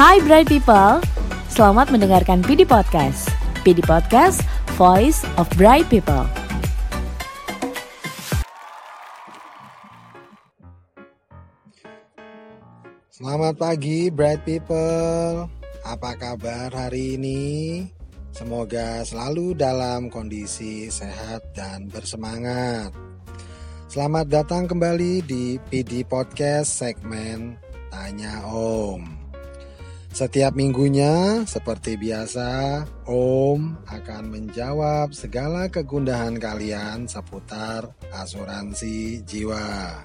Hai Bright People, selamat mendengarkan PD Podcast. PD Podcast, Voice of Bright People. Selamat pagi Bright People. Apa kabar hari ini? Semoga selalu dalam kondisi sehat dan bersemangat. Selamat datang kembali di PD Podcast segmen Tanya Om. Setiap minggunya, seperti biasa, Om akan menjawab segala kegundahan kalian seputar asuransi jiwa.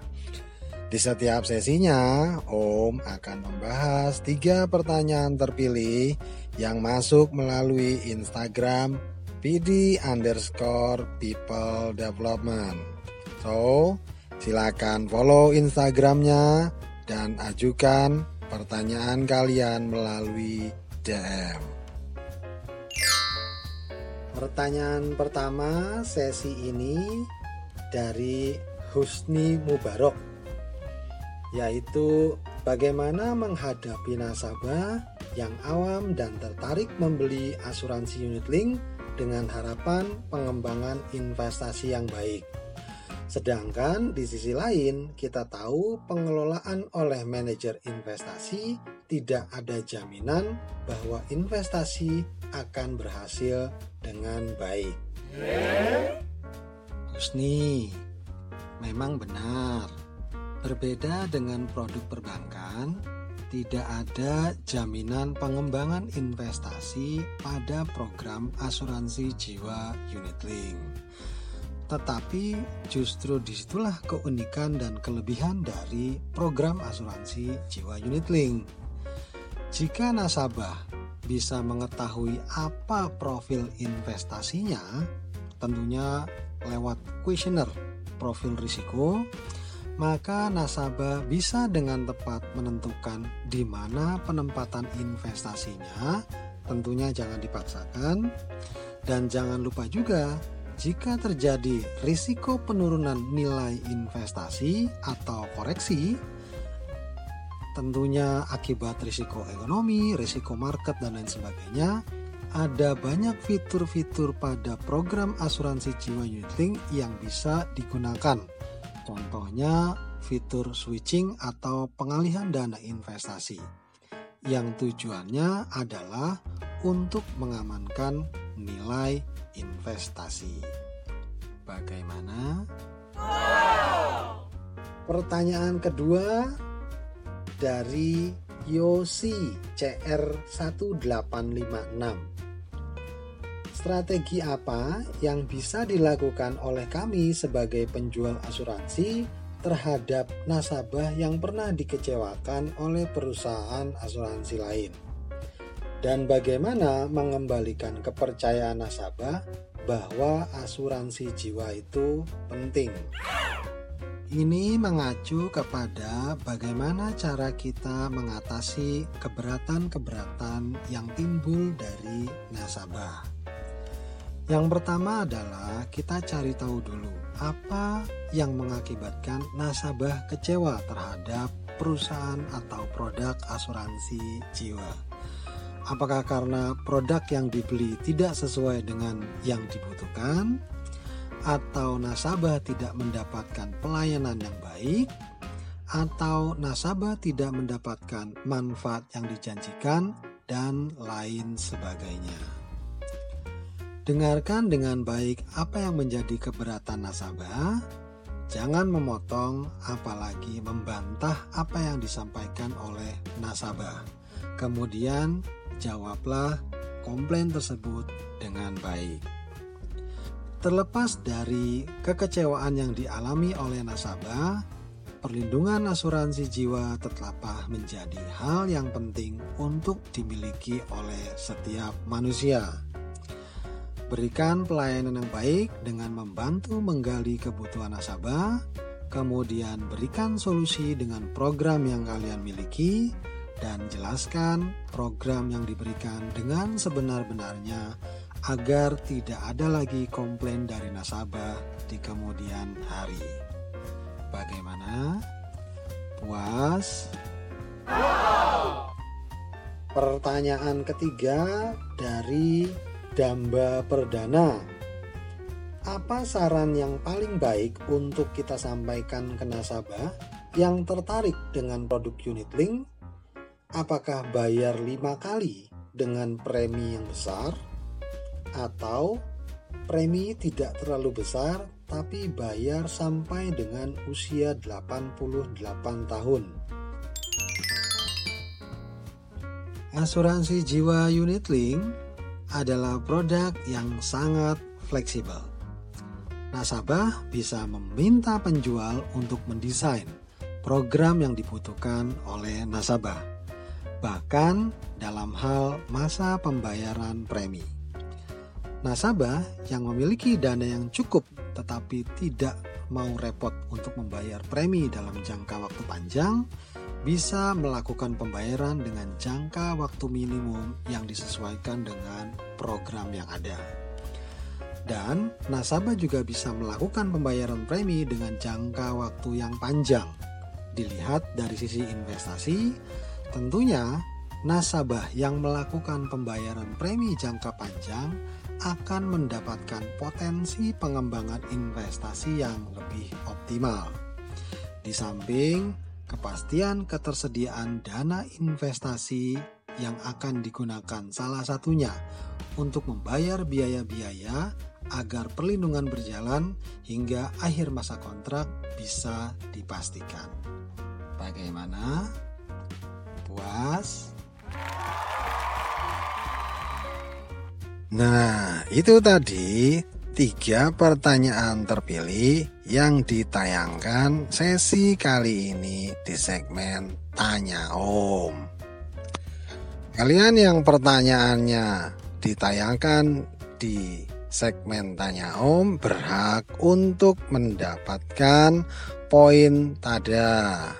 Di setiap sesinya, Om akan membahas tiga pertanyaan terpilih yang masuk melalui Instagram PD underscore people development. So, silakan follow Instagramnya dan ajukan pertanyaan kalian melalui DM. Pertanyaan pertama sesi ini dari Husni Mubarok yaitu bagaimana menghadapi nasabah yang awam dan tertarik membeli asuransi unit link dengan harapan pengembangan investasi yang baik. Sedangkan di sisi lain, kita tahu pengelolaan oleh manajer investasi tidak ada jaminan bahwa investasi akan berhasil dengan baik. Husni, memang benar. Berbeda dengan produk perbankan, tidak ada jaminan pengembangan investasi pada program asuransi jiwa unit link. Tetapi justru di situlah keunikan dan kelebihan dari program asuransi jiwa unit link. Jika nasabah bisa mengetahui apa profil investasinya, tentunya lewat kuesioner profil risiko, maka nasabah bisa dengan tepat menentukan di mana penempatan investasinya. Tentunya jangan dipaksakan, dan jangan lupa juga jika terjadi risiko penurunan nilai investasi atau koreksi, tentunya akibat risiko ekonomi, risiko market, dan lain sebagainya, ada banyak fitur-fitur pada program asuransi jiwa unit yang bisa digunakan. Contohnya fitur switching atau pengalihan dana investasi yang tujuannya adalah untuk mengamankan nilai investasi. Bagaimana? Pertanyaan kedua dari Yosi CR1856. Strategi apa yang bisa dilakukan oleh kami sebagai penjual asuransi terhadap nasabah yang pernah dikecewakan oleh perusahaan asuransi lain? Dan bagaimana mengembalikan kepercayaan nasabah bahwa asuransi jiwa itu penting. Ini mengacu kepada bagaimana cara kita mengatasi keberatan-keberatan yang timbul dari nasabah. Yang pertama adalah kita cari tahu dulu apa yang mengakibatkan nasabah kecewa terhadap perusahaan atau produk asuransi jiwa. Apakah karena produk yang dibeli tidak sesuai dengan yang dibutuhkan, atau nasabah tidak mendapatkan pelayanan yang baik, atau nasabah tidak mendapatkan manfaat yang dijanjikan, dan lain sebagainya. Dengarkan dengan baik apa yang menjadi keberatan nasabah. Jangan memotong, apalagi membantah apa yang disampaikan oleh nasabah. Kemudian jawablah komplain tersebut dengan baik. Terlepas dari kekecewaan yang dialami oleh nasabah, perlindungan asuransi jiwa tetaplah menjadi hal yang penting untuk dimiliki oleh setiap manusia. Berikan pelayanan yang baik dengan membantu menggali kebutuhan nasabah, kemudian berikan solusi dengan program yang kalian miliki, dan jelaskan program yang diberikan dengan sebenar-benarnya agar tidak ada lagi komplain dari nasabah di kemudian hari. Bagaimana? Puas? Pertanyaan ketiga dari Damba Perdana. Apa saran yang paling baik untuk kita sampaikan ke nasabah yang tertarik dengan produk unit link? Apakah bayar lima kali dengan premi yang besar? Atau premi tidak terlalu besar tapi bayar sampai dengan usia 88 tahun? Asuransi jiwa unit link adalah produk yang sangat fleksibel. Nasabah bisa meminta penjual untuk mendesain program yang dibutuhkan oleh nasabah, bahkan dalam hal masa pembayaran premi. Nasabah yang memiliki dana yang cukup tetapi tidak mau repot untuk membayar premi dalam jangka waktu panjang bisa melakukan pembayaran dengan jangka waktu minimum yang disesuaikan dengan program yang ada. Dan nasabah juga bisa melakukan pembayaran premi dengan jangka waktu yang panjang. Dilihat dari sisi investasi, tentunya nasabah yang melakukan pembayaran premi jangka panjang akan mendapatkan potensi pengembangan investasi yang lebih optimal. Di samping kepastian ketersediaan dana investasi yang akan digunakan salah satunya untuk membayar biaya-biaya agar perlindungan berjalan hingga akhir masa kontrak bisa dipastikan. Bagaimana? Puas? Nah, itu tadi tiga pertanyaan terpilih yang ditayangkan sesi kali ini di segmen Tanya Om. Kalian yang pertanyaannya ditayangkan di segmen Tanya Om berhak untuk mendapatkan poin tada.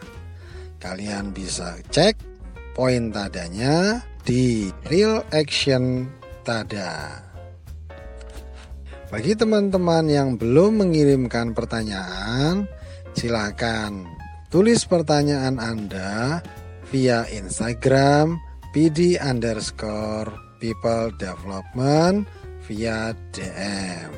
Kalian bisa cek poin tadanya di Real Action Tada. Bagi teman-teman yang belum mengirimkan pertanyaan, silakan tulis pertanyaan Anda via Instagram pd underscore people development via DM.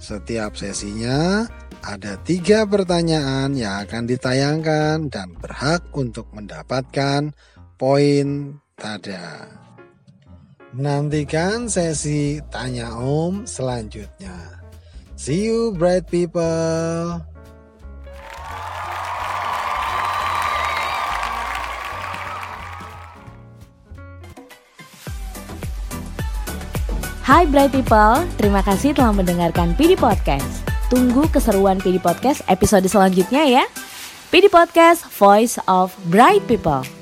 Setiap sesinya ada tiga pertanyaan yang akan ditayangkan dan berhak untuk mendapatkan poin tada. Nantikan sesi tanya Om selanjutnya. See you bright people. Hai Bright People, terima kasih telah mendengarkan PD Podcast. Tunggu keseruan PD Podcast episode selanjutnya ya. PD Podcast, Voice of Bright People.